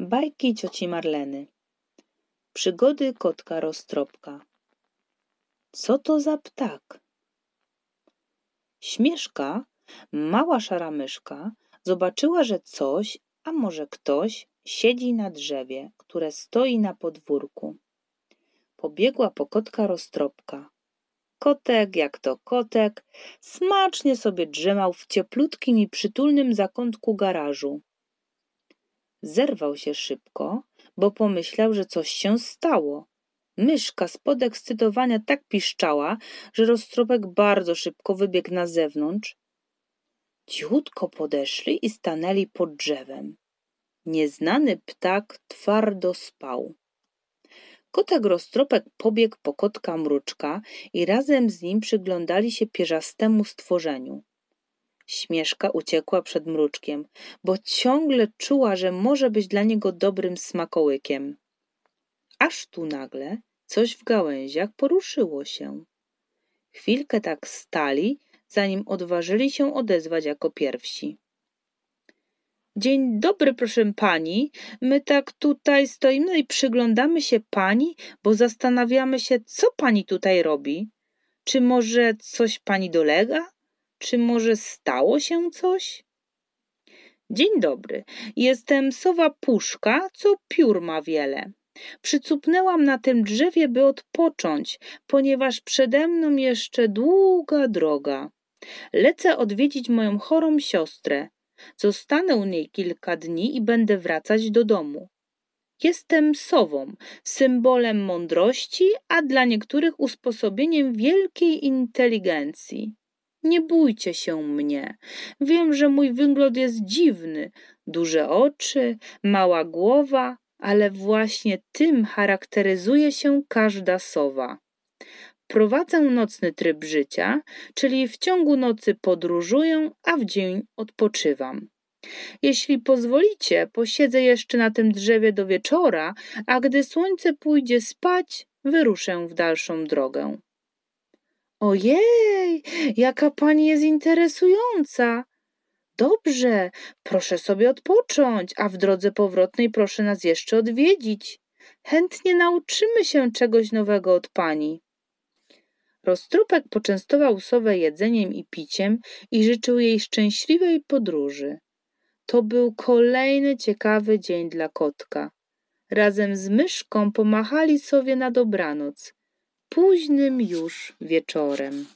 Bajki cioci Marleny. Przygody kotka roztropka. Co to za ptak? Śmieszka, mała szara myszka, zobaczyła, że coś, a może ktoś, siedzi na drzewie, które stoi na podwórku. Pobiegła po kotka roztropka. Kotek, jak to kotek, smacznie sobie drzemał w cieplutkim i przytulnym zakątku garażu. Zerwał się szybko, bo pomyślał, że coś się stało. Myszka z podekscytowania tak piszczała, że roztropek bardzo szybko wybiegł na zewnątrz. Cichutko podeszli i stanęli pod drzewem. Nieznany ptak twardo spał. Kotek roztropek pobiegł po kotka mruczka i razem z nim przyglądali się pierzastemu stworzeniu. Śmieszka uciekła przed mruczkiem, bo ciągle czuła, że może być dla niego dobrym smakołykiem. Aż tu nagle coś w gałęziach poruszyło się. Chwilkę tak stali, zanim odważyli się odezwać jako pierwsi. Dzień dobry, proszę pani. My tak tutaj stoimy i przyglądamy się pani, bo zastanawiamy się, co pani tutaj robi. Czy może coś pani dolega? Czy może stało się coś? Dzień dobry. Jestem sowa puszka, co piór ma wiele. Przycupnęłam na tym drzewie, by odpocząć, ponieważ przede mną jeszcze długa droga. Lecę odwiedzić moją chorą siostrę. Zostanę u niej kilka dni i będę wracać do domu. Jestem sową, symbolem mądrości, a dla niektórych usposobieniem wielkiej inteligencji. Nie bójcie się mnie. Wiem, że mój wygląd jest dziwny. Duże oczy, mała głowa, ale właśnie tym charakteryzuje się każda sowa. Prowadzę nocny tryb życia, czyli w ciągu nocy podróżuję, a w dzień odpoczywam. Jeśli pozwolicie, posiedzę jeszcze na tym drzewie do wieczora, a gdy słońce pójdzie spać, wyruszę w dalszą drogę. Ojej, jaka pani jest interesująca. Dobrze, proszę sobie odpocząć, a w drodze powrotnej proszę nas jeszcze odwiedzić. Chętnie nauczymy się czegoś nowego od pani. Roztropek poczęstował sowę jedzeniem i piciem i życzył jej szczęśliwej podróży. To był kolejny ciekawy dzień dla kotka. Razem z myszką pomachali sobie na dobranoc, późnym już wieczorem.